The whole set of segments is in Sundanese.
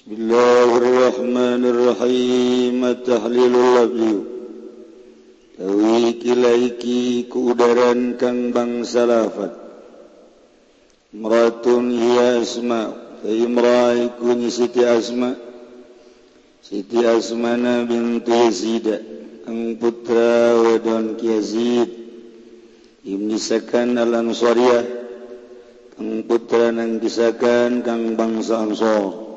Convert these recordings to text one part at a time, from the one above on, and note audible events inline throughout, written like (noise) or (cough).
بسم الله الرحمن الرحيم تحليل اللبيو تويك لايكي كودران كان بانس لافت مراتون هي اسماء في امرائكون ستي اسماء ستي اسمانا بنت يزيد ان بطرا ودون كيزيد ابن سكان الانصارية ان بطرا ننكسكان كان بانس انصار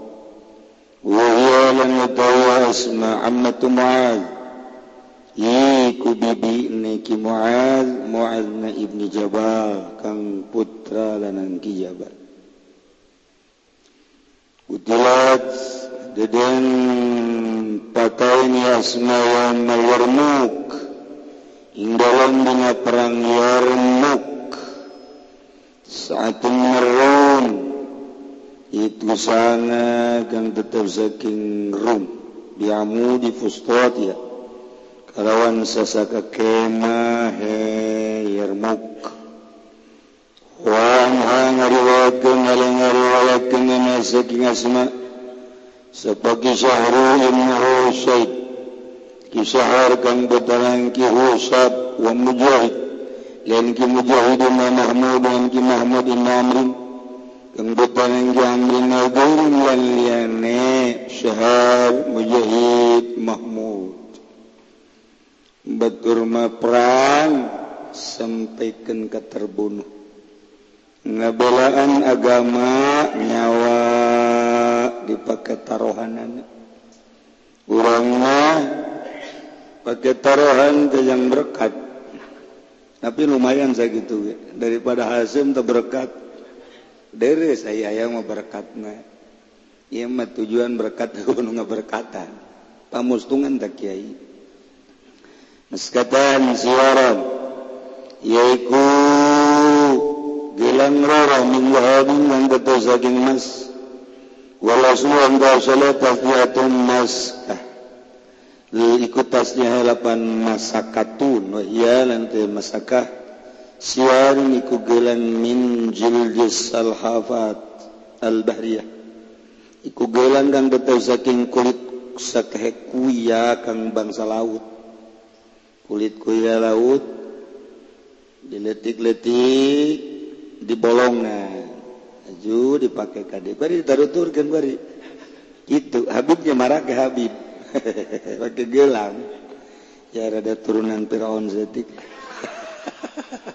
wa lan yadawa asma ammatu muaz iku bibi niki muaz muaz na ibni Jabal kang putra lanang ki Jabal. Utilat deden pakain yasna wa warmuk ing dalam dina perang Yarmuk saat merun musana kang tetap saking rum. Biamu di fustot ya kalawan sasaka kema he yarmuk wa anha ngariwayatkan aling ngariwayatkan ina saking asma. Sebagai syahru ibn Husayd kisahar kang betarang ki Husab wa Mujahid. Lan ki Mujahid ibn Mahmud dan ki Mahmud ibn Amrin. Syahab mujahid Mahmud. Baturma perang sampaikan keterbunuh. Ngabelaan agama nyawa dipakai taruhan ulama pakai taruhan yang berkat. Tapi lumayan saya gitu ya. daripada hasil terberkat dari saya yang berkatna ia mah tujuan berkat (laughs) anu ngaberkatan. Pamustungan tak kiai. Meskatan siaran yaiku gilang rara min wahabin yang betul saking mas. Walau suam da salat tasnihatun maskah ikut tasnya lapan masakatun wa iya lantai masakah. siar iku gelang min jildis salhafat al-bahriyah. Iku gelang kang betul saking kulit sakhe kuya kang bangsa laut. Kulit kuya laut diletik-letik dibolongan aju dipakai kade. Bari ditaruturkeun bari. Itu Habibnya marah ke Habib. (laughs) Pakai gelang. Ya rada turunan Firaun zetik. (laughs)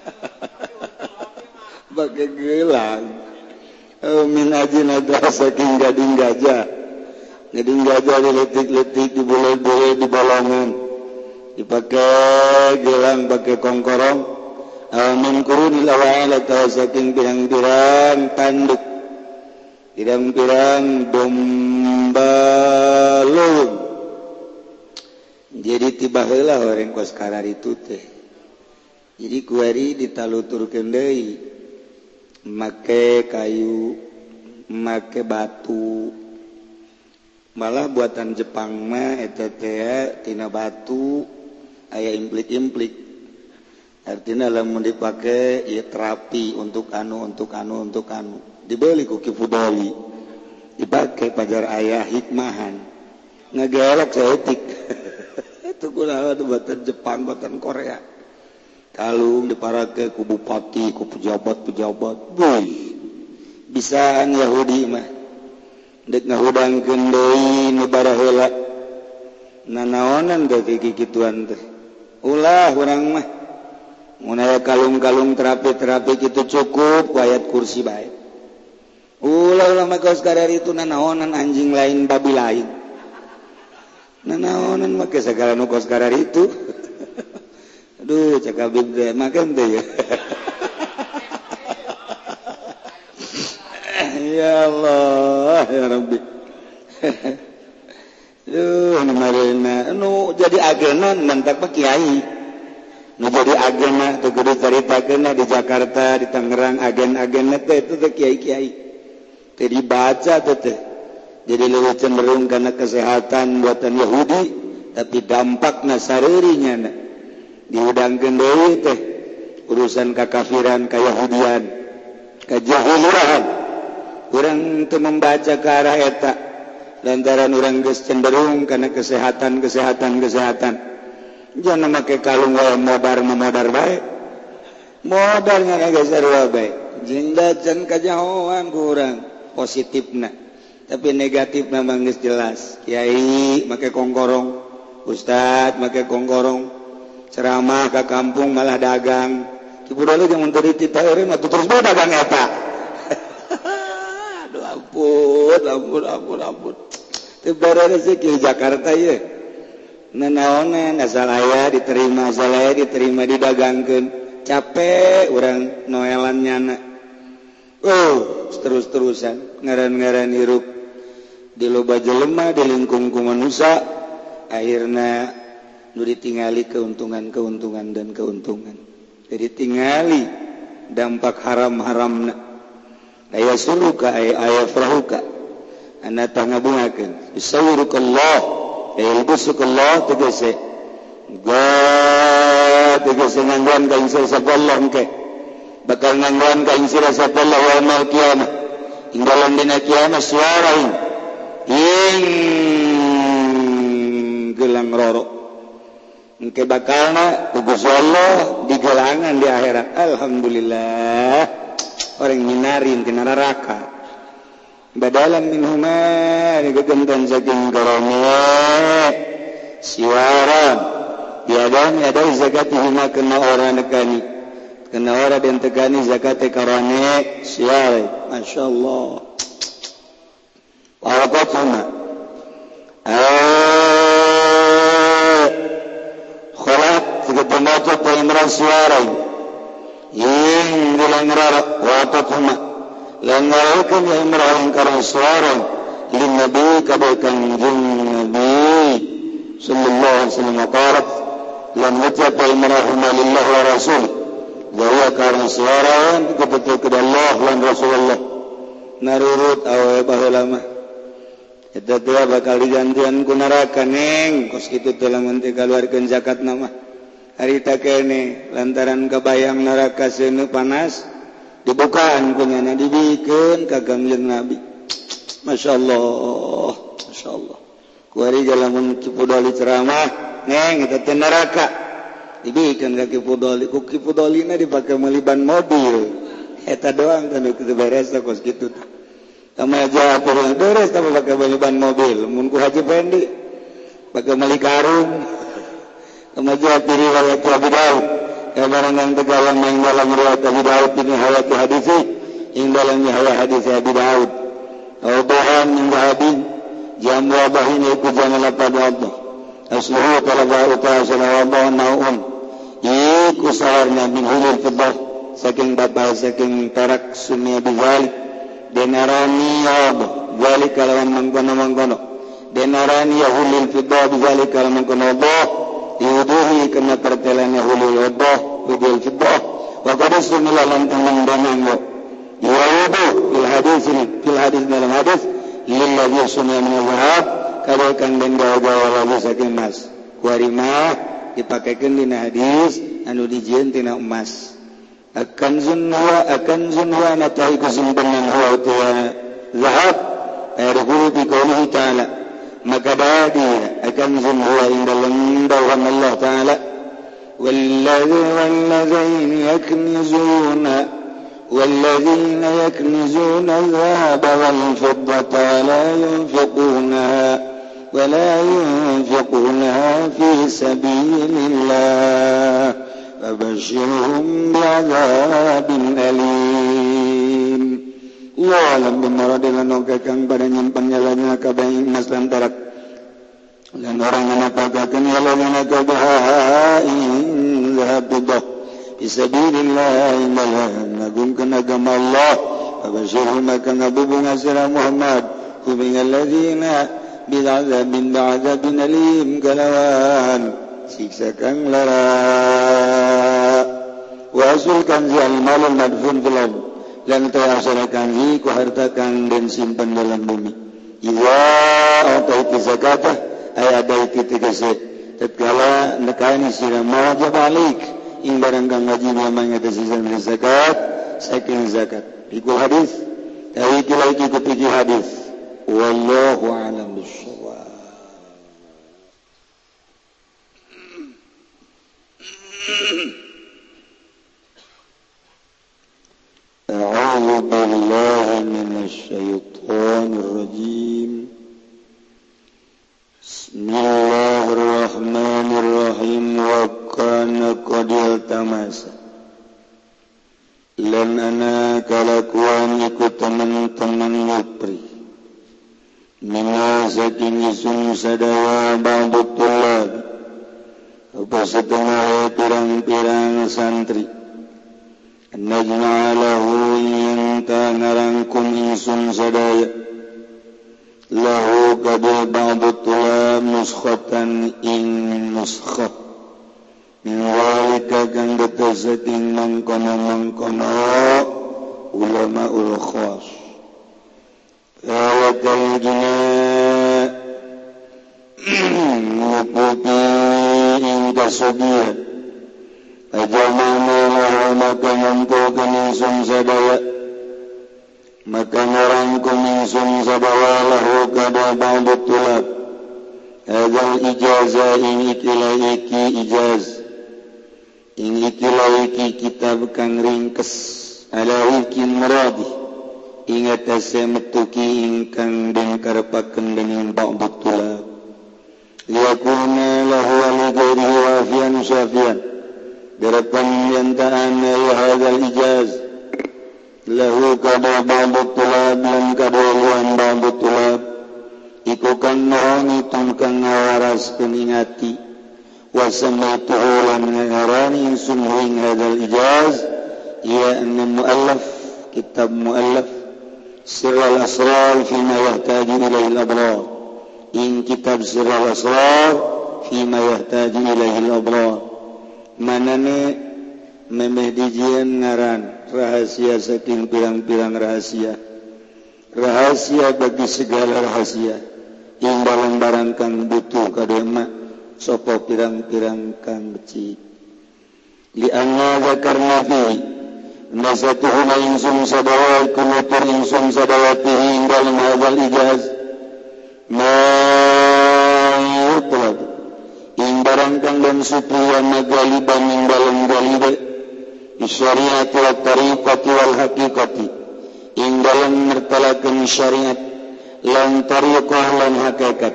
pakai gelang. Oh, min ajin ada saking gading gajah. Gading gajah diletik-letik dibulai-bulai dibolongin. Dipakai gelang pakai kongkorong. Eh, min kurunil awal saking pirang-pirang tanduk. Pirang-pirang domba lung. Jadi tiba heula orang kos itu teh. jadi kuari ditalutur kendai make kayu make batu. Malah buatan Jepang mah tina batu ayah implik-implik. Artinya lamun dipakai ya terapi untuk anu untuk anu untuk anu. Dibeli ku fudoli dipakai pajar ayah hikmahan. Ngegerek saya etik (laughs) itu kunaon buatan Jepang buatan Korea. kalung diparake ku bupati ku pejabat-pejabat boy bisa Yahudi mah. Dek ngahudang deui nu baraheula nanaonan teh kikituan teh. Ulah urang mah. Mun aya kalung-kalung terapi-terapi kitu cukup wayat kursi bae ulah ulah mah kaos itu nanaonan anjing lain babi lain. Nanaonan mah sagala nu kaos kadari itu. (laughs) Duh cakap Big Dad makan tuh (laughs) ya. ya Allah ya Rabbi. (laughs) Duh marina nu jadi agenan mentak pak kiai. Nu jadi agena tuh kudu cerita agena di Jakarta, di Tangerang agen-agen teh itu teh kiai-kiai. Teh dibaca tuh teh. Jadi lebih cenderung karena kesehatan buatan Yahudi, tapi dampak nasaririnya. Nah. diudangkan gendewi teh urusan kekafiran kayahudian kejahilan kurang untuk membaca ke arah eta lantaran orang ges cenderung karena kesehatan kesehatan kesehatan. Jangan memakai kalung wae modar memodar baik modalnya ngegeser wae baik jinda can kajahoan kurang positifna. Tapi negatif memang jelas. Kiai make kongkorong ustad make kongkorong. ceramah ke kampung malah dagang. Cibudale jangan terus dagang eta. (laughs) Aduh Jakarta ya nenaonan asal aya diterima saya diterima didagangkan capek orang noelan nyana oh terus-terusan ngaran-ngaran hirup. Di loba jelema di lingkung ku manusia akhirnya Nuri tingali keuntungan-keuntungan dan keuntungan. Jadi tingali dampak haram-haram na. Daya suruka ayafrahuka. Ana tangabungakan. ibu Ilbusukallah tegese. Ga tegese ngangguan ka insir saballah ke. Bakal ngangguan ka insir saballah wa mal kiamah. Inggalan dina kiamah suara ing. Ing gelang rorok. Engke bakalna ku Gusti Allah di gelangan di akhirat. Alhamdulillah. Orang minarin tina neraka. Badalan min huma digegentan saking karome. Siwaran. Biadani ada zakat huma kena orang nekani. Kena orang dan tekani zakat karome. Siwaran. Masya Allah. Walaupun huma. Ah. അസ്വാറൈ ഏഴ് മുങ്കുളങ്ങളാൽ വാപ്പക്കുമ്മ ലങ്ങൾക്ക് ഞങ്ങളും കറസ്വാറൻ لنبيك بكنج النبي صلى الله عليه وسلم قالت لم يترك المراهما لله Rasulullah narurut awe eta bakal digantian ku kos kitu teh lamun teh zakat nama harita kene lantaran kebayang neraka sene panas dibukaan punyanya dibikin kagamjen nabi. Masya Allah Masya Allah. Kuari jalan kipudoli ceramah neng itu neraka. Dibikin ke kipudoli ku kipudolina dipakai meliban mobil. Eta doang kan itu beres tak kos gitu sama aja pulang beres tapi pakai meliban mobil. Mun ku haji pendi pakai melikarung karung. kemajuan di riwayat Abi Daud yang barangan tegalan main dalam riwayat Abi Daud ini hayati hadisi yang dalam nihaya hadis Abi Daud. Wabahan min bahabin jam wabahin ikut jangan lapad wabah asluhu para baruta asal wabah na'um iku saharna min hulur kedah saking bapak saking tarak sumi Abi Zalik. Denarani wabah zalik kalawan mengkono-mengkono denarani yahulil fiddah bizalik kalawan mengkono wabah diuduhi kena pertelana hulu yodoh hudil fiboh wa qadis sumilah lantang mengdanang wa yuduh fil hadis ini fil hadis dalam hadis lilladhi sunnah min al-zahab kadaikan den gawa-gawa lalu saking emas. Kuarimah dipakaikan dina hadis anu dijian tina emas. Akan zunwa akan zunwa natahi kusimpenan huwa tuwa zahab ayat hulu bi ta'ala. Maka akan semua dalam Allah Ta'ala والذي والذين يكنزون والذين يكنزون الذهب والفضة ولا ينفقونها ولا ينفقونها في سبيل الله. فبشرهم بعذاب أليم. walam bimaradilanogakang pada nyimpan jalannya kabaing mas dan tarak dan orang yang napagakan walau menagabahain zahabidah Bisabilillah imbalan agungkan agama Allah Abashirul maka ngabubung asirah Muhammad. Hubing alladhina bid'azabin ba'azabin alim kalawan Siksa kang lara. Wasulkan asulkan zihal malul madfun yang telah serakangi ku hartakan dan simpan dalam bumi. Iza ataiki zakatah ay adaiki tegaset. Tatkala nekani sira mawajib alik ing barang kang wajib lamang eta sisan zakat saking zakat. Iku hadis. Tapi kira iki kepiki hadis. Wallahu alam bissawab. Mm-hmm. (clears throat) أعوذ بالله من الشيطان الرجيم. بسم الله الرحمن الرحيم. وكان قد التمس. لن أنا kalakuan ikut teman-teman Yupri Mina saking isung sadawa bangdut tulad Apa setengah pirang-pirang santri naj'alahu yin tanarangkum insum sadaya lahu kabul ba'dutula nuskhatan in muskhat min walika kang betasaking mangkono-mangkono ulama ul khas rawakal jina nguputi in kasubihan maka nyampu keningsung sadaya maka ngarang kuningsung sabawalahu kada ba'dut tulab hadal ijaza in ijaz in kitab kang ringkes ala maradi ingat metuki ingkang dan karpakan dengan lahu بربما ينتهن هذا الإجاز. له كبر بعض الطلاب لم كبروان بعض الطلاب. Iku kang nuhongitum kang ngawaras kuningati Wasamaituhu lan ngarani ingsun huing hadal ijaz Ia anna muallaf kitab muallaf Sirral asrar fima yahtaju ilaihil abrar In kitab sirral asrar fima yahtaju ilaihil abrar manane memeh dijian ngaran rahasia saking pirang-pirang rahasia. Rahasia bagi segala rahasia. Yang barang-barang kang butuh kadema sopo pirang-pirang kang beci. Li anna zakarna fi nasatuhuna insum sadawa kunutur insum sadawatihi indal mazal ijaz. Ma Bangkang dan Supriyana Galiba Minggalan Galiba Isyariat wa tariqati wal haqiqati Ing dalam mertalakan syariat. Lan tariqah lan hakikat.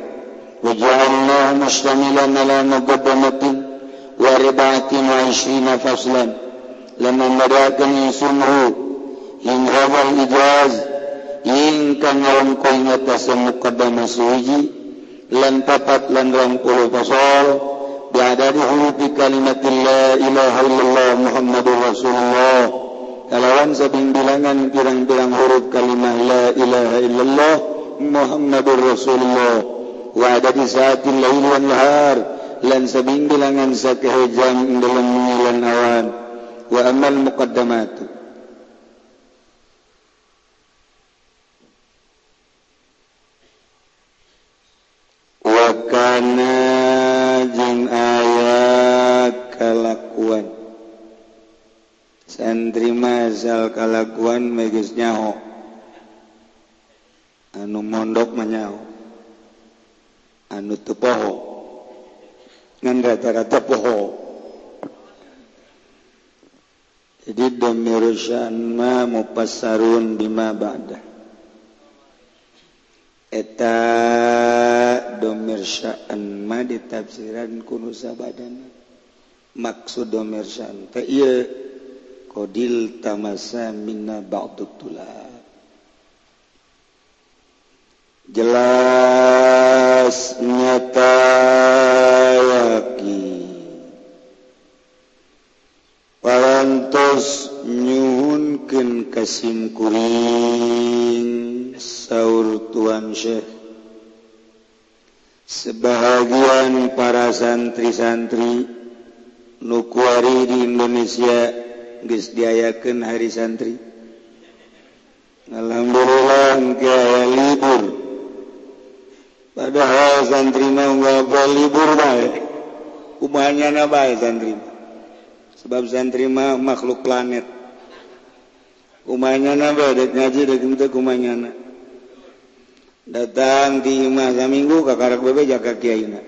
Waja'allah mustamilan ala mugabbamatin Wa ribatin wa ishrina faslan. Lama madakan insunhu Ing hadal ijaz. Ing kangaran koingatasa mukabbama suji Lan papat lan rangkulu pasal. بعدد حروف كلمة لا إله إلا الله محمد رسول الله kalawan sabing bilangan pirang-pirang huruf kalimah la ilaha illallah Muhammadur Rasulullah wa ada di saatin lail wan nahar lan sabing bilangan sa kahejam dalam mengilan awan wa amal muqaddamatu dan terima zal kalakuan megis nyaho. Anu mondok manyaho anu tepoho. Ngan rata-rata poho jadi domirusyan ma mupasarun bima ba'da eta domirsaan ma ditafsiran kunusa sabadana maksud domirsyaan teh iya Qadil tamasa minna ba'du tulab. Jelas nyata yakin. Walantos nyuhunkeun kasim kuring saur Tuan Syekh. Sebahagian para santri-santri nukuari di Indonesia geus diayakeun hari santri. Alhamdulillah engke libur. Padahal santri mah enggak libur bae kumanya bae santri? Sebab santri mah makhluk planet. Kumanya bae dek ngaji dek teu kumanya datang di imah saminggu kakarek bebe jaga kiai na.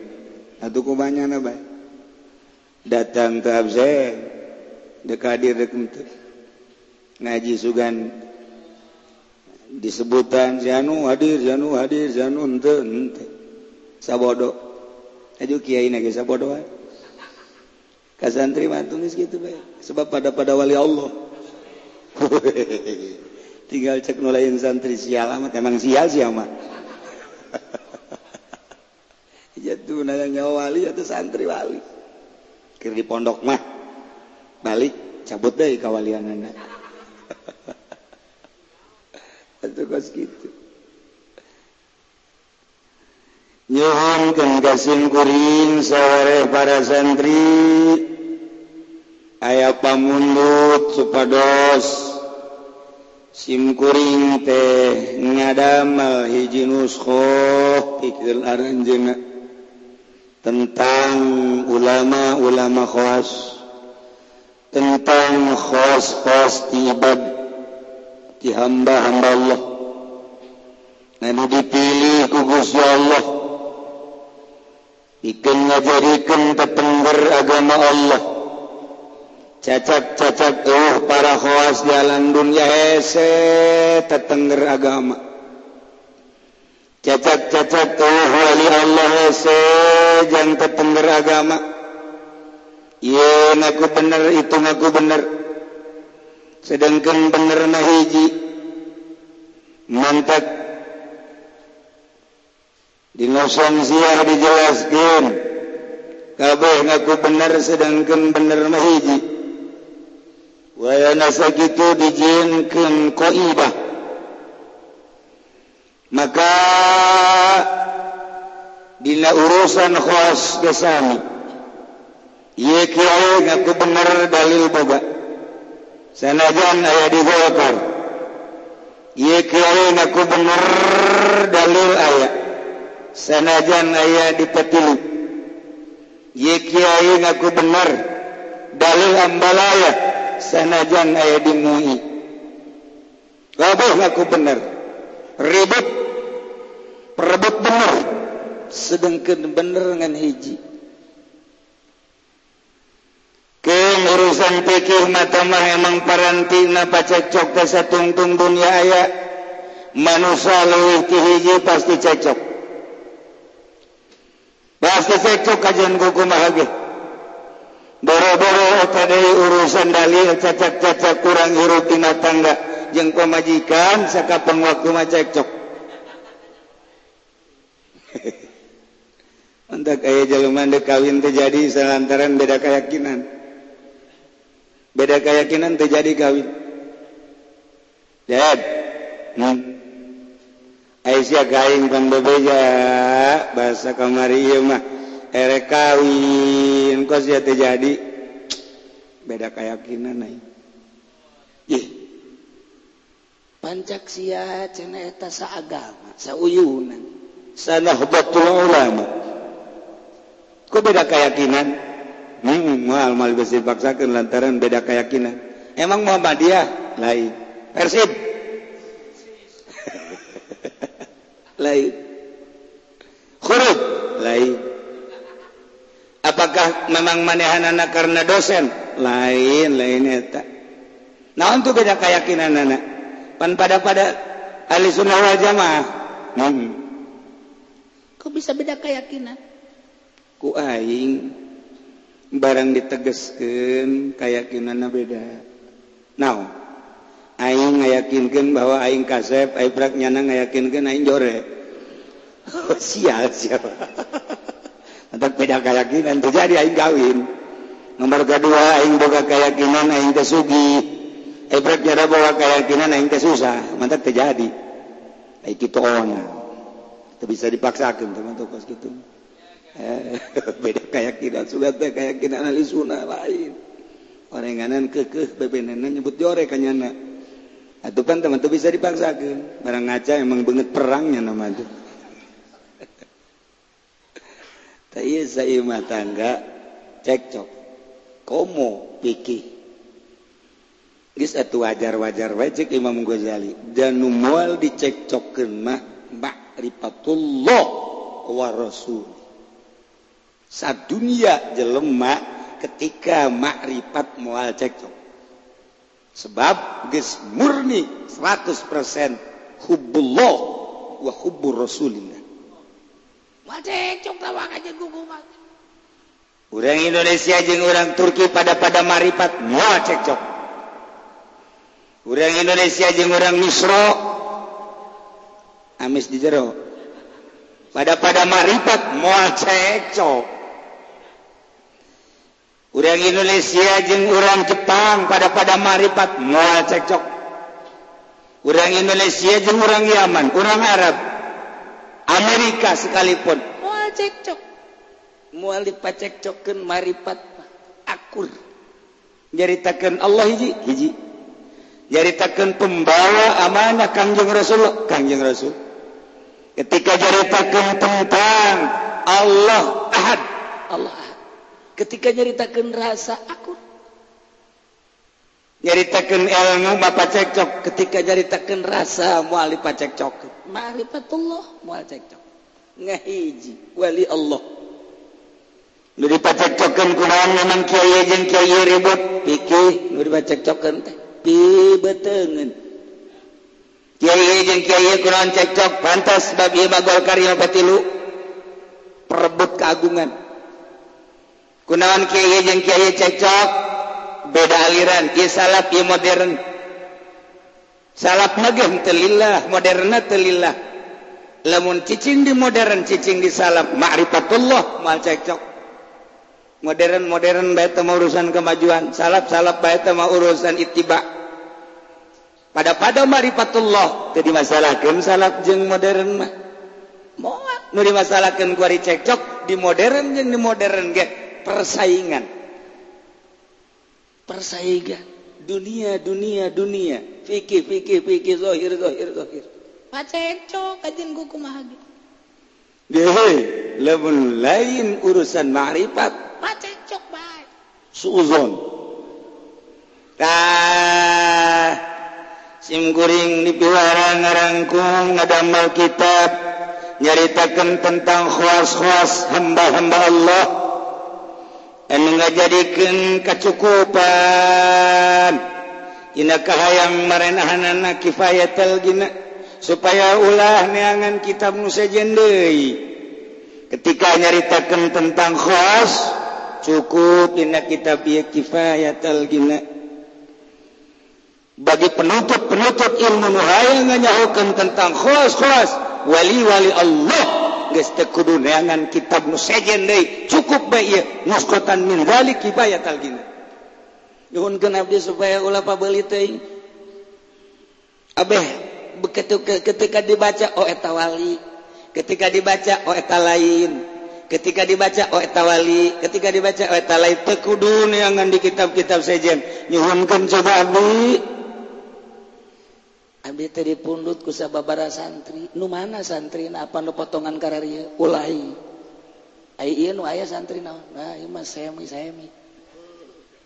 Atuh kumanya bae datang ke absen. dekadir ngaji sugan. Disebutan janu hadir janu hadir Zanun sabodo. Aju Kyai sabodo eh. kasantri mantunis gitu baik sebab pada pada wali Allah. (laughs) Tinggal cek nulain santri sial amat. Emang sial sih amat (laughs) jatuh nanya wali atau santri wali. Kiri di pondok mah. balik cabut deh kawalian anak (laughs) itu kos gitu. Nyuhun kengkasin kuring sore para santri. Ayah pamundut supados. Simkuring teh ngadamel hiji nuskho pikir aranjena tentang ulama-ulama khawas tentang khos-khos ibad di hamba-hamba Allah. Nabi dipilih ku Gusti Allah. Bikin ngajarikan tetengger agama Allah. Cacak-cacak oh para khos di alam dunia hese tetengger agama. Cacak-cacak oh wali Allah hese jangan tetengger agama. Ye ngaku bener itu ngaku bener sedangkan bener na hiji mantap. Di nosong siar dijelaskan kabeh ngaku bener sedangkan bener na hiji. Wayana sakitu dijinkan koibah. Maka dina urusan khos kesami ngaku bener dalil boga. Sanajan aya di Golkar ieu kieu ngaku bener dalil aya. Sanajan aya di Petilu. Ieu kiai ngaku bener dalil ambalaya. Sanajan aya di MUI. Kabeh ngaku bener. Ribut. Perebut bener. Sedengkeun bener ngan hiji. urusan pikir matamah emang parantina baca cokta satungtung dunia aya. Manusia luwih tihiji pasti cekcok pasti cekcok kajian kuku mahage boro-boro tadi urusan dalil cacak-cacak kurang hirup tina tangga jeung pemajikan saka pengwaktu mah cekcok Untuk (laughs) ayah jaluman dekawin terjadi selantaran beda keyakinan. beda keyakinan terjadi kawin lihat Hmm. Aisyah kain pembebeja bahasa kamari ieu mah ere kawin kos ya terjadi beda keyakinan euy. Ih. Pancak sia cenah eta saagama, sauyunan, sanahbatul ulama. Kok beda keyakinan? mual mal dipaksakan lantaran beda keyakinan emang Muhammadiyah? Lain. Persib? (laughs) Lain. Huruf lain. Apakah memang manehan anak karena dosen? Lain lain eta. Nah untuk beda keyakinan anak pan pada pada ahli sunnah wal jamaah. Hmm. kok bisa beda keyakinan ku aing. barang ditegesken kayakakinan beda. Now Aing ngayakinkan bahwa Aing kasep Aibrak nyana ngayakinkan Aing jore. (laughs) Oh, sial sial. (laughs) Untuk beda keyakinan terjadi Aing kawin Nomor kedua Aing boga keyakinan Aing kesugi Aibrak nyana boga keyakinan Aing kesusah Mantap terjadi. Aing kita ona Itu bisa dipaksakan teman-teman gitu Eh, (laughs) beda kayakakinan sudah kayakakinan ahli sunnah lain. Oranganan kekeh bebenenan nyebut jore kanyana atau kan teman tuh bisa dipaksakan barang ngaca emang banget perangnya nama itu tapi saya mah tangga cekcok komo pikir Gis atau wajar-wajar wajib Imam Ghazali. Dan mual dicekcokkan mah ma'rifatullah wa rasul. saat dunia jelemak ketika makrifat mual cekcok. Sebab geus murni 100% hubbullah wa hubbur rasulillah. Mual cekcok tawang aja gugumat orang Indonesia jeung orang Turki pada pada marifat mual cekcok. Orang Indonesia jeung orang Misro amis di jero. Pada pada marifat mual cekcok. orang Indonesia jeung orang Jepang pada pada marifat mual cekcok. Orang Indonesia jeung orang Yaman orang Arab Amerika sekalipun. Mual cekcok. Mual dipacekcokkeun marifat akur. Nyaritakeun Allah hiji hiji. Nyaritakeun pembawa amanah Kangjeng Rasul Kangjeng Rasul. Ketika nyaritakeun tentang Allah Ahad Allah ketika nyaritakan rasa aku. Nyaritakan ilmu Bapak cekcok. Ketika nyaritakan rasa muali pacekcok ma'rifatullah mual cekcok. Ngahiji wali Allah. Nu dipacekcokeun kunaon memang kiai jeung kiai ribut? Pikih nu dipacekcokeun teh pibeteukeun kiai jeung kiai kunaon cekcok? Pantas bab ieu bagol karya patilu. Perebut keagungan. kunaon Kyai jeung Kyai cecok beda aliran Kyai salaf Kyai modern. Salaf hagem telilah moderna telilah lamun cicing di modern cicing di salaf ma'rifatullah mal cekcok. Modern modern bae teh urusan kemajuan salaf salaf bae teh urusan ittiba. Pada pada ma'rifatullah teu dimasalahkeun salaf jeung modern mah. Moal nu dimasalahkeun kuari cekcok di modern jeung di modern ge. Persaingan. Persaingan. Dunia dunia dunia. Fikih fikih fikih zohir zohir zohir pacekcok kajian gua kumaha Dehe, lebih lain urusan ma'rifat suzon. Simkuring di piwara ngarangkung ngadamel kitab nyaritakan tentang khas-khas hamba-hamba Allah enga jadikan kecukupan inakah kahayang merenahanana kifayatal gina supaya ulah neangan kitab Musa jendei ketika nyaritakan tentang khos cukup dina kitab ya kifayatal gina. Bagi penutup-penutup ilmu nu hayang tentang khos khos wali-wali Allah. Kudu neangan kitab nu sejen deui cukup bae ieu nuskotan min zalik kifayatal gina. Nyuhunkeun abdi supaya ulah pabeuli teuing abeh ketika dibaca oh eta wali. Ketika dibaca oh eta lain. Ketika dibaca oh tawali ketika dibaca oh lain. Tekudu neangan di kitab-kitab sejen. Nyuhunkan coba abdi Abdi teh dipundut ku sababara santri. Nu mana santri na apa nu potongan kararia? Ulai. Ai ieu nu aya santri naon? Nah, ieu mah semi semi.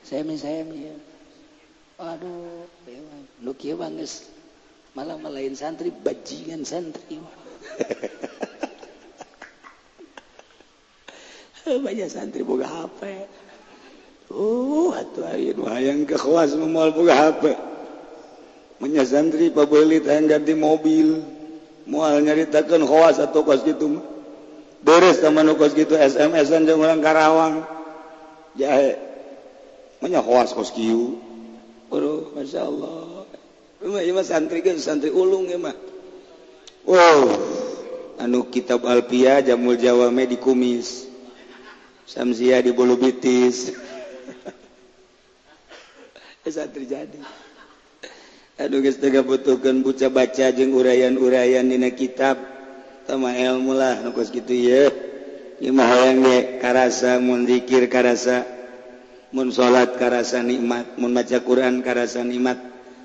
Semi semi. Ya. Aduh, ieu nu kieu geus malah malain santri bajingan santri. (laughs) Banyak santri boga HP. Uh, atuh ayeuna hayang ke kelas moal boga HP. punya santri pabelit yang ganti mobil moal nyaritakeun khawas atau kos gitu beres teman kos kitu SMS-an jeung urang Karawang jahe punya khawas kos kieu Aduh, Masya Allah. Rumah mah santri kan santri ulung ya mah. Wow, anu kitab Alpia jamul jawame di kumis. Samsia di bulu bitis. (laughs) bisa terjadi Aduh guys tega butuhkan buca baca jeng uraian-uraian dina kitab. Sama ilmu lah nukos gitu ya ini hayang yang ge karasa mun zikir karasa mun salat karasa nikmat mun baca Quran karasa nikmat.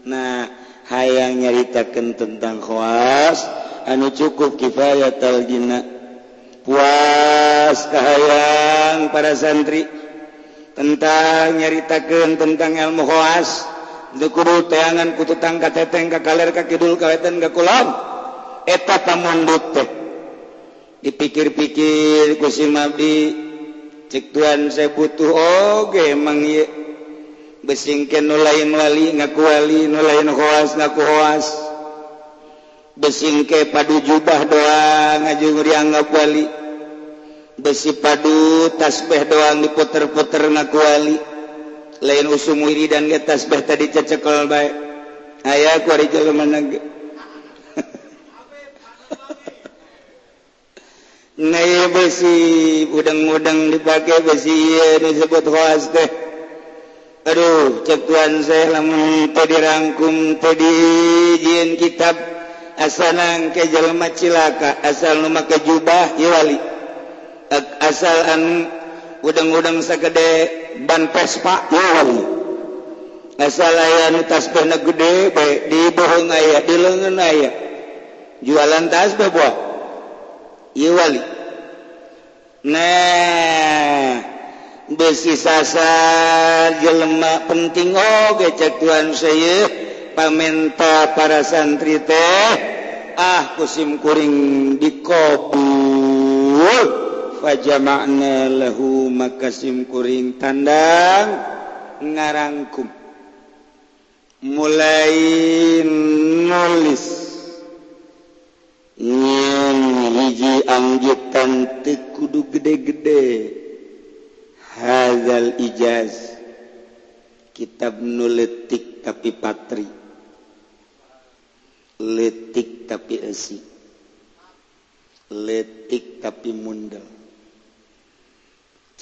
Nah hayang nyaritakan tentang khawas anu cukup kifayat al dina puas kahayang para santri. Tentang nyaritakan tentang ilmu khawas. dikuru teangan kutu tangka teteng ka kaler ka kidul kawetan ka kulon. Eta tamundut teh. Dipikir-pikir ku si mabdi tuan saya butuh oge emang ye besingkeun nu lain wali ngaku wali nu lain hoas ngaku hoas. Besingke padu jubah doang ngajung dianggap wali besi padu tasbih doang diputer-puter ngaku wali lain usum wiri dan getas beh tadi cecekol baik ayah ku hari jalan mana Naya besi udang-udang dipakai besi ya, disebut hoas teh. Aduh, cek tuan saya lamun teu dirangkum teu jin kitab asanang ke jelema cilaka asal nu make jubah iwali asal an udang-udang sagede ban Vespa asalayan tas pena gede baik dibohong aya di leungeun aya. Jualan tas bebuah iya wali. Nah besi sasar jelema penting oge cek tuan saya. Pamenta para santri teh. Ah kusim kuring dikobul fajama'na lahu makasim kuring tandang ngarangkum. Mulai nulis. Nyen hiji anggitan teu kudu gede-gede. Hazal ijaz. Kitab nu letik tapi patri. Letik tapi esi. Letik tapi mundel.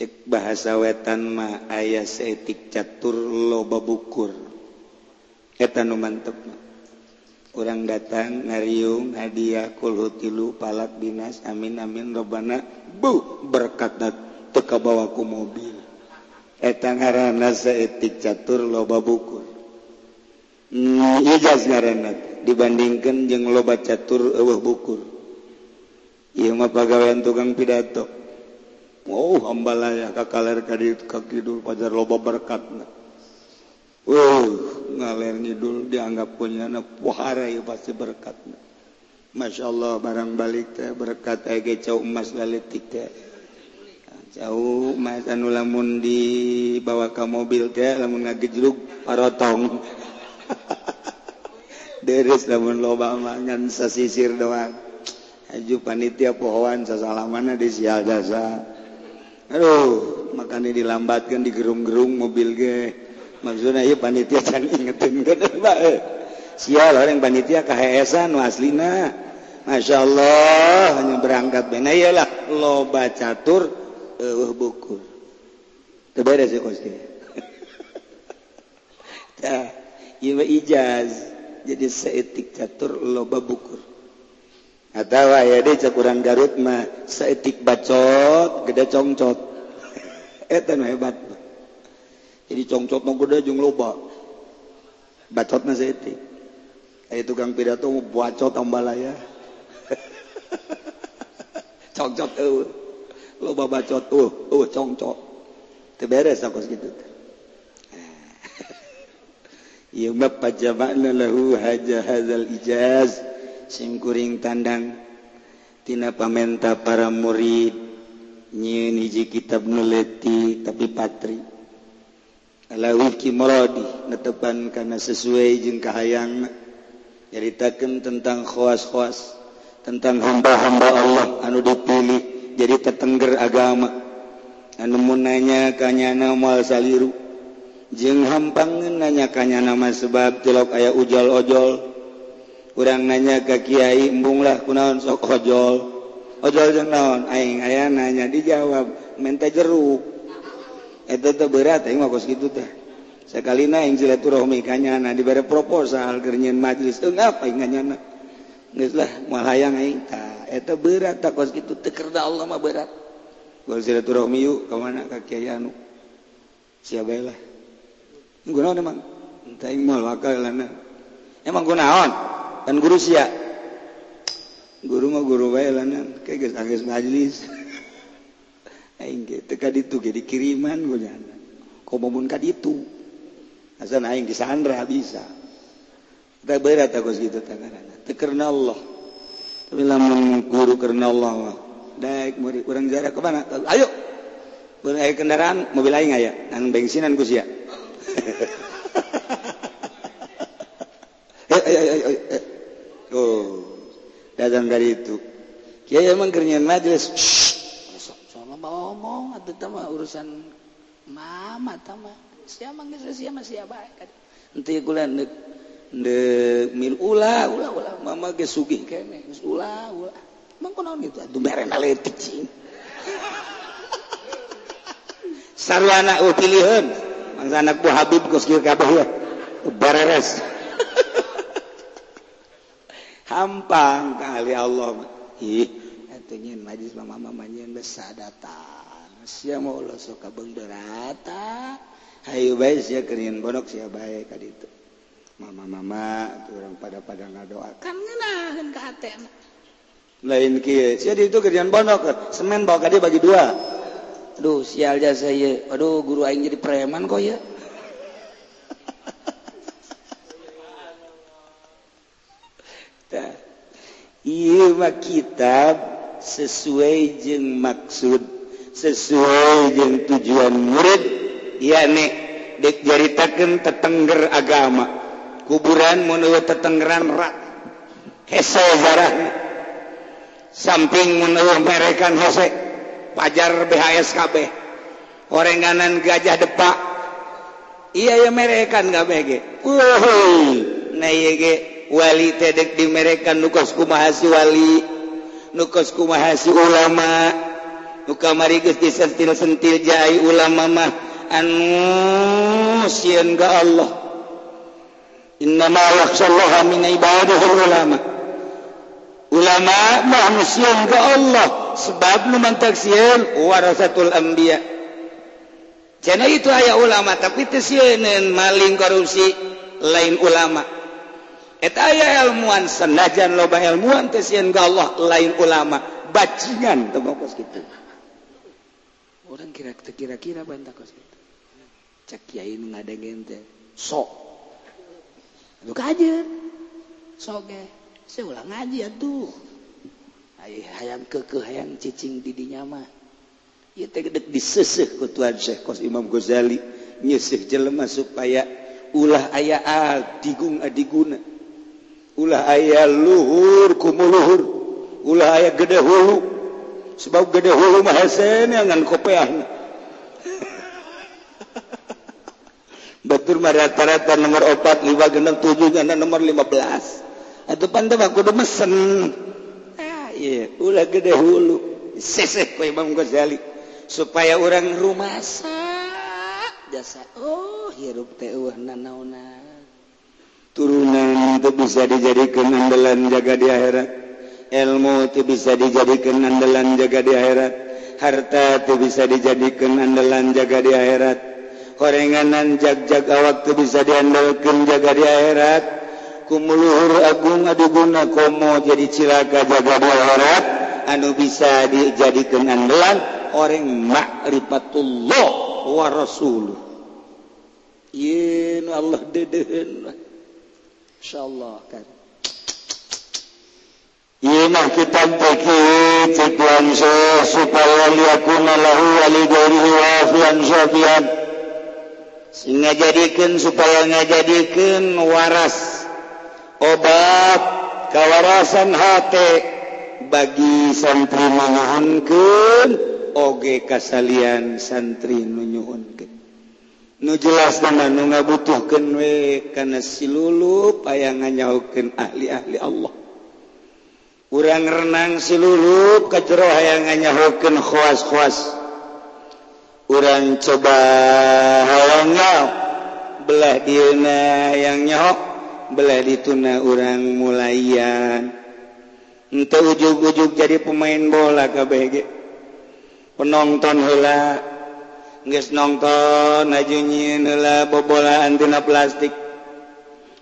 cek bahasa wetan ma ayah seetik catur loba bukur. Eta nu mantep mah. Orang datang ngariung hadiah kulhu tilu palak dinas amin amin robana bu berkat teka bawaku mobil. Eta ngaranna seetik catur loba bukur. Ngijaz ngaranna dibandingkan jeung loba catur eueuh bukur. Ieu mah pagawean tukang pidato. mau wow, hambalaya kakaler kadi kakidul pajar loba berkat uh ngaler ngidul dianggap punya pohara puhara ya pasti berkat Masya Allah barang balik teh berkat ege cau emas laletik teh. Jauh emas anu lamun dibawa ke mobil teh lamun ngagejluk parotong. (laughs) Deres lamun loba mangan sasisir doang. Aju panitia pohon sasalamana di sial dasa Aduh makanya dilambatkan di gerung-gerung mobil ge. Maksudnya iya panitia can ingetin bae eh. sial orang panitia kahesan aslina. Masya Allah hanya berangkat bena iyalah loba catur eueuh bukur terbeda sih kosti. (laughs) Ya, ijaz. Jadi seetik catur loba bukur atau ya deh cakuran Garut mah seetik bacot gede congcot. (laughs) Etan hebat. Jadi congcot mah gede jung loba. Bacotnya seetik kayak tukang pidato mau bacot ambalaya (laughs) congcot eueuh. Uh. loba bacot uh, uh congcot. Teberes aku segitu (laughs) Iya mah pajamakna lahu haja hadzal ijaz. simkuring tandangtina pamenta para murid nyiji kitab nuleti tapi patri. Allahwikimorodi netepan karena sesuai jeung kahayang nyaritakeun tentang khoas-khoas tentang hamba-hamba Allah anu dipilih jadi tetengger agama. Anu mun nanya kanyana moal saliru jeung hampangeun nanya kanyana mah sebab jelok aya ujal ojol kurang nanya ka Kyai embunglah kunaon sok hojol ojol jeung naon? Aing aya nanya dijawab menta jeruk. Eta teh berat aing mah kos kitu teh. Sakalina aing silaturahmi ka di bare proposal keur nyeun majelis. Ngapa aing nyana? Geus lah moal hayang aing. Tah eta berat tah kos kitu teh kerda Allah mah berat. Gol silaturahmi yuk ka mana ka Kyai anu? Sia bae lah? Gunaon emang? Teh aing moal wakal lana emang gunaon? dan guru sia. Guru mah guru wae lanan kayak geus majlis. (laughs) Aing ge teu kaditu ge dikiriman gonya komomun kaditu asal aing disandra bisa. Tak berat aku segitu tangan teu karena Allah. Tapi lamun guru karena Allah mah daek murid urang jarak ke mana? Ayo. Beraya kendaraan mobil aing aya, dan bensinan ku sia. (laughs) ganggar itu. Kiai emang kerjaan majelis. Sama ngomong atau tama urusan mama tama, siapa nggak siapa siapa? Nanti kuliah dek dek mil ula ula ula. Mama ke sugi kene ula ula. Emang kau gitu? Tuh beren aletik sih sarwana uh mangsa anak buah Habib gus kabeh ya. Beres hampang kali Allah. Ih itu majlis mama mamanya besar datang. Sia mau lo suka benderata hayu bae sia kerin bodok sia bae ka ditu mama mama orang pada pada ngadoa kan ngeunaheun ka hate lain kieu jadi itu kerjaan bonok semen bawa ka dia bagi dua. Aduh sial jasa ieu aduh guru aing jadi preman kok ya. kita. Iwa kitab sesuai jeng maksud sesuai jeng tujuan murid. Ya nek. Dek jaritakan tetengger agama. Kuburan menurut tetenggeran rak. Hese jarah samping menurut merekan hese. Pajar BHSKB orenganan gajah depak. Iya ya merekan kabeh ge. Uhuy nah iya ge. wali tedek di mereka nukos kumahasi wali. Nukos kumahasi ulama. Nuka marigus disentil-sentil jai ulama mah. Anu sieun ka Allah. Innama yakhshallaha min ibadihi ulama. Ulama mah anu ka Allah. Sebab nu sian warasatul anbiya. Cenah itu aya ulama tapi teu maling korupsi lain ulama. aya ilmuwan senajan loba ilmuwan Allah lain ulama bacingan orang kira-kira-kira sok. Soge ulang ngaji tuh hayang keke hayang cicing didinya mah. Ieu teh gedek diseseuh ku tuan Syekh kos Imam Ghazali. Nyeuseuh jelema supaya ulah aya adigung adiguna. ulah aya luhur kumuluhur ulah aya gede hulu sebab gede hulu mah hesen ngan kopean (laughs) Batur mah rata-rata nomor opat lima genap tujuh dan nomor lima belas. Atau pandai aku udah mesen. Ah, iya, ulah gede hulu. Seseh kau Imam Ghazali supaya orang rumah jasa. Oh, hirup teh uh, nanauna. turunan itu bisa dijadikan andalan jaga di akhirat. Ilmu itu bisa dijadikan andalan jaga di akhirat. Harta itu bisa dijadikan andalan jaga di akhirat. Horenganan jag-jag awak itu bisa diandalkan jaga di akhirat. Kumuluhur agung aduguna komo jadi cilaka jaga di akhirat. Anu bisa dijadikan andalan orang ma'rifatullah wa rasuluh. Yin Allah dedehen lah insyaallah kan? Mah kita teki tujuan saya supaya liakuna lahu walidorihi wafian syafian. sehingga jadikan supaya ngajadikan waras obat kawarasan hati bagi santri menyuhunkan oge kasalian santri menyuhunkan nu jelas nama nu ngabutuhkan we karena silulu payang nganyaukan ahli-ahli Allah. Urang renang silulu kajero hayang nganyaukan khawas-khawas urang coba halongau belah dina yang nyok belah dituna urang mulaian. Untuk ujug-ujug jadi pemain bola KBG penonton hela nges nonton najunyi nela bobolaan tina plastik.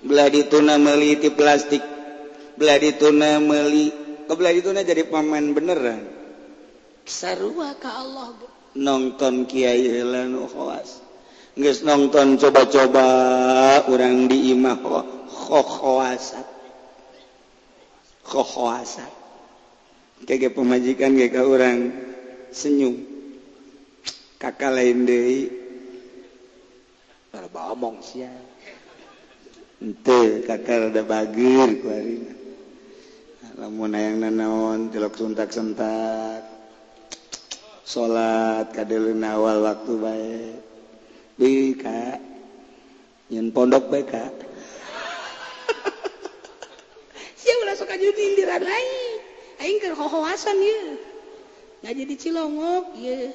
Belah dituna meliti plastik. Belah dituna meli kebelah dituna jadi pemain beneran. Sarua ka Allah nonton kiai heula khawas geus nonton coba-coba urang di imah khawasat khawasat kege pemajikan ge ka urang senyum. kakak lain deui bawa omong sia henteu kakak rada bageur ku arina lamun hayang nanaon tilok suntak sentak salat kadeuleun awal waktu bae di ka nyen pondok bae ka sia ulah sok jadi indiran lain aing keur hohoasan ye ngaji di Cilongok ieu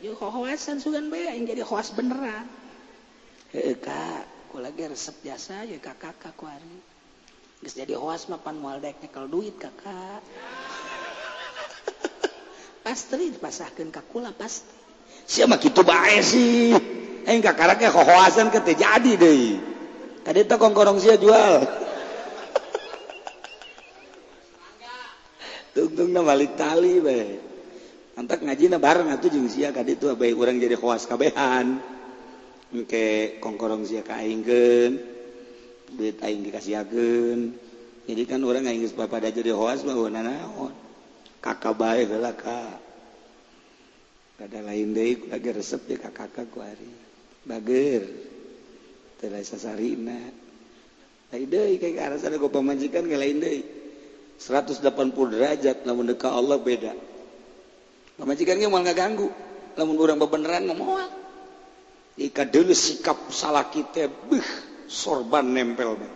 yo hohoasan sugan bae aing jadi hoas beneran. Heeh kak. Ku lagi resep jasa ya kakak kakak kuari geus jadi hoas mah pan moal dek nyekel duit kakak (laughs) pasti dipasahkeun ka kula pasti. Sia mah kitu bae sih. Aing kakarak hohoasan ke teh jadi deui. Kade teh kongkorong sia jual. (laughs) Tungtung na balik tali be hantak ngajina bareng atuh jeung sia ka ditu bae urang jadi khawas kabehan. Engke kongkorong sia ka aingkeun duit aing dikasihakeun. Jadi kan urang aing geus pada jadi khawas baheuna naon? Kakak bae heula ka. Kada lain deui lagi resep ya ka kakak ku ari. Bager. Teu lain sasarina lain deui kayak arasana ku pamajikan lain deui. 180 derajat namun deka Allah beda. majikan nggak ganggu. Namun orang bebeneran ngomong ika dulu sikap salah kita beh sorban nempel be.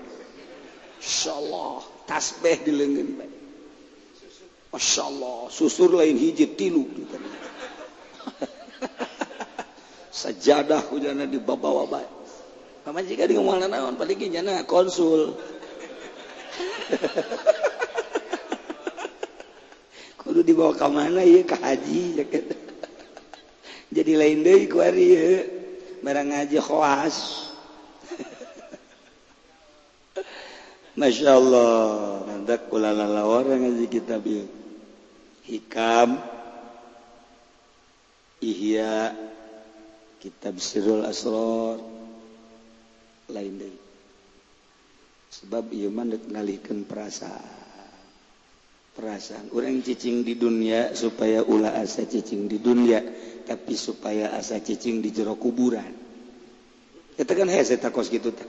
Masya Allah tasbih di lengan be. Masya Allah susur lain hiji tilu (laughs) sajadah hujana di bawah bae pamajikan jika di ngomong naon paling jana konsul. (laughs) dibawa ke mana ya ke haji ya gitu. jadi lain deh ku hari ya barang ngaji khawas. Masya Allah kula kulala orang ngaji kitab ya Hikam Ihya Kitab Sirul Asror Lain deh. Sebab iman ngalihkan perasaan. perasaan. Orang cicing di dunia supaya ulah asa cicing di dunia tapi supaya asa cicing di jero kuburan. Katakan hei saya takos gitu tak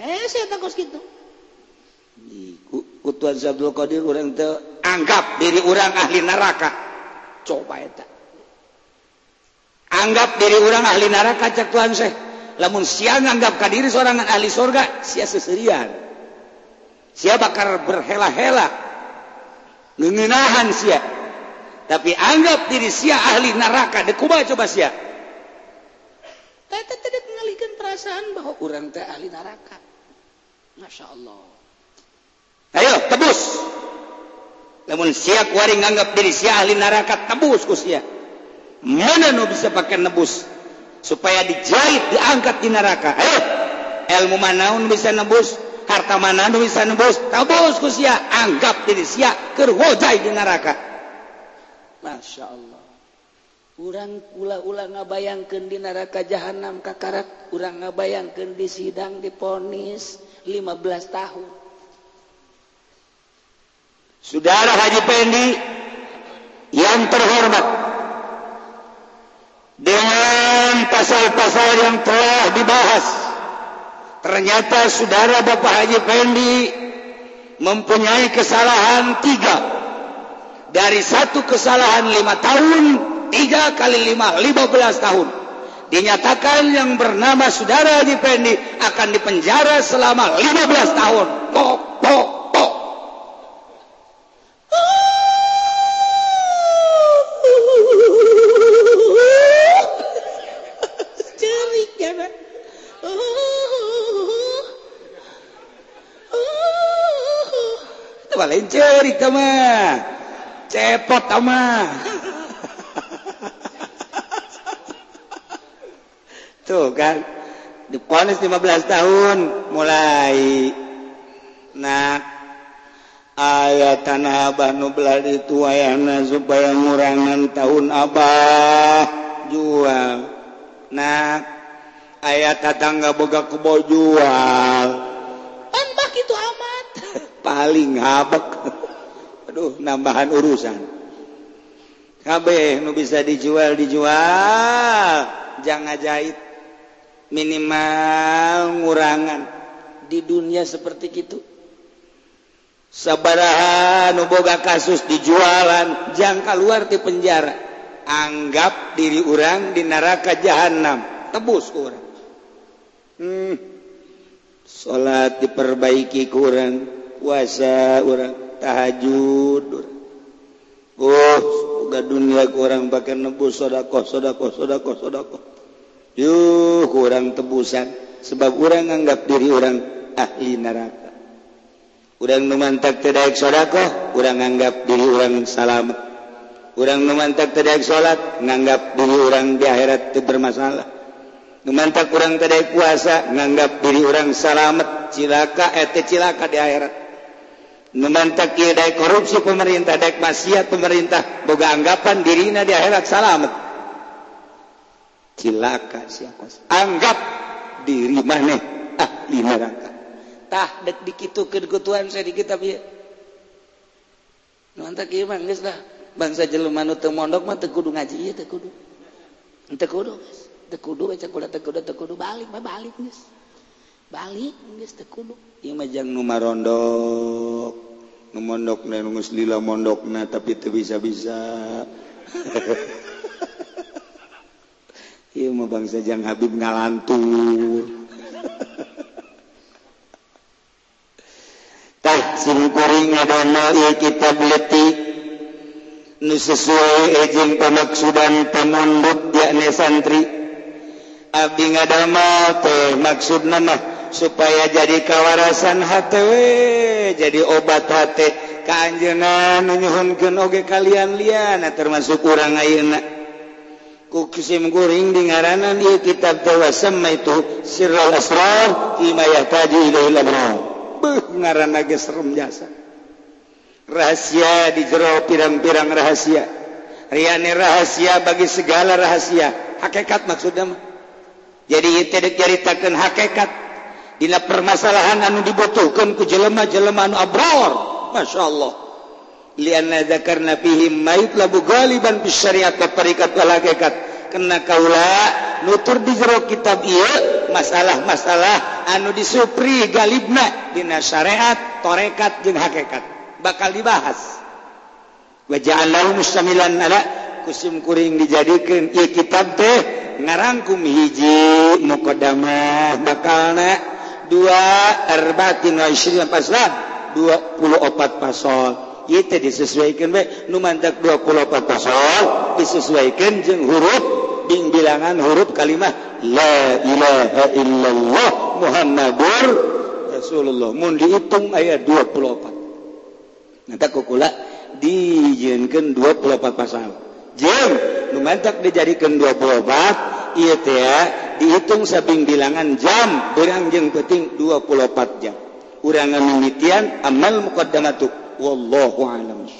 hei saya takos gitu. Kutuan Abdul Qadir orang itu anggap diri orang ahli neraka. Coba itu anggap diri orang ahli neraka cak Tuhan saya lamun siang anggap kadiri seorang ahli surga sia seserian. Sia bakar berhela-hela. ngenahan sia tapi anggap diri sia ahli neraka dekuba coba sia Tata tidak mengalihkan perasaan bahwa orang teh ahli neraka. Masya Allah. Ayo, tebus. Namun sia kuari nganggap diri sia ahli neraka, tebus ku sia. Mana nu bisa pakai nebus? Supaya dijahit, diangkat di neraka. Ayo, ilmu manaun bisa nebus? harta mana nu bisa nebus tabus ku sia. Anggap diri sia keur hojai di neraka. Masya Allah. Urang ula-ula ngabayangkeun di neraka jahanam kakarak urang ngabayangkeun di sidang diponis 15 tahun. Saudara Haji Pendi yang terhormat dengan pasal-pasal yang telah dibahas ternyata saudara Bapak Haji Fendi mempunyai kesalahan tiga. Dari satu kesalahan lima tahun tiga kali lima lima belas tahun. Dinyatakan yang bernama saudara Haji Fendi akan dipenjara selama lima belas tahun. Pok pok pok. Cerik teori mah. Cepot ama tuh kan diponis 15 tahun mulai nah ayat tanah abah nublar itu ayana supaya ngurangan tahun abah. Jual. Nah ayat tetangga boga kebo jual. Tambah gitu amat. (laughs) Paling habek. Waduh nambahan urusan. KB nu bisa dijual dijual. Jangan jahit minimal ngurangan. Di dunia seperti itu sabaraha nuboga kasus dijualan jangka luar di penjara. Anggap diri orang di neraka jahanam tebus orang hmm. salat diperbaiki kurang puasa orang tahajud. Oh semoga dunia kurang pakai nebus sodakoh sodakoh sodakoh sodakoh. Yuk kurang tebusan. Sebab orang anggap diri orang ahli neraka. Orang memantak tidak sodakoh orang anggap diri orang selamat. Orang memantak tidak sholat nganggap diri orang di akhirat itu bermasalah. Memantak kurang tidak puasa nganggap diri orang salamet cilaka eh, ete cilaka di akhirat. memantap daya korupsi pemerintah dek maksiat pemerintah boga anggapan dirina di akhirat salamet. Cilaka siapa? Anggap diri mana? Ahli neraka. Tah dek dikitu kedekutuan saya di kitab ya. Nuantak iya mah lah bangsa jelema nu teu mondok mah teu kudu ngaji ieu teu kudu. Teu kudu geus. Teu kudu cak teu kudu teu kudu balik mah balik geus. Balik geus teu kudu. Ieu mah jang nu marondok. mondok nangusla mondok na tapi itu bisa-bisa. Ilmu bangsa Jang Habib ngalantur. Singkuring ngadono kita beletik nu sesuai ejeng pemaksudan penundut yakni santri. Abdi ngadamel teh maksudna mah supaya jadi kawarasan HTW jadi obat hati keanjenan menyhunkan oge kalian liana termasuk kurang aak kusimguring di ngaranan di kitab dewasama itu Sirral Asrar Imayah Taji ilahi Abrar. Beuh ngaran lagi serem jasa. Rahasia di jero pirang-pirang rahasia. Riani rahasia bagi segala rahasia. Hakikat maksudnya mah. Jadi tidak ceritakan hakikat Dina permasalahan anu dibutuhkan ku jelema-jelema anu abror. Masya Allah. Lianna zakarna fihim mayit labu galiban bisyariat perikat wal hakikat. Kena kaula nutur di jero kitab ieu masalah-masalah anu disupri galibna dina syariat, torekat jeung hakikat. Bakal dibahas. Wa ja'alnahu mustamilan ala kusim kuring dijadikan ieu kitab teh ngarangkum hiji mukodamah bakal na dua erbatin wa isyirin paslah dua puluh opat pasol itu disesuaikan baik nu mantak dua puluh opat pasol disesuaikan jeng huruf bing bilangan huruf kalimah. La ilaha illallah muhammadur rasulullah. Mun dihitung ayat dua puluh opat. Kukula dijinkan dua puluh opat pasal. Jeng nu mantak dijadikan dua puluh opat dihitung sabing bilangan jam berangjeng peting 24 jam. Urangan demikian amal muqaddamatuk. Wallahu alam.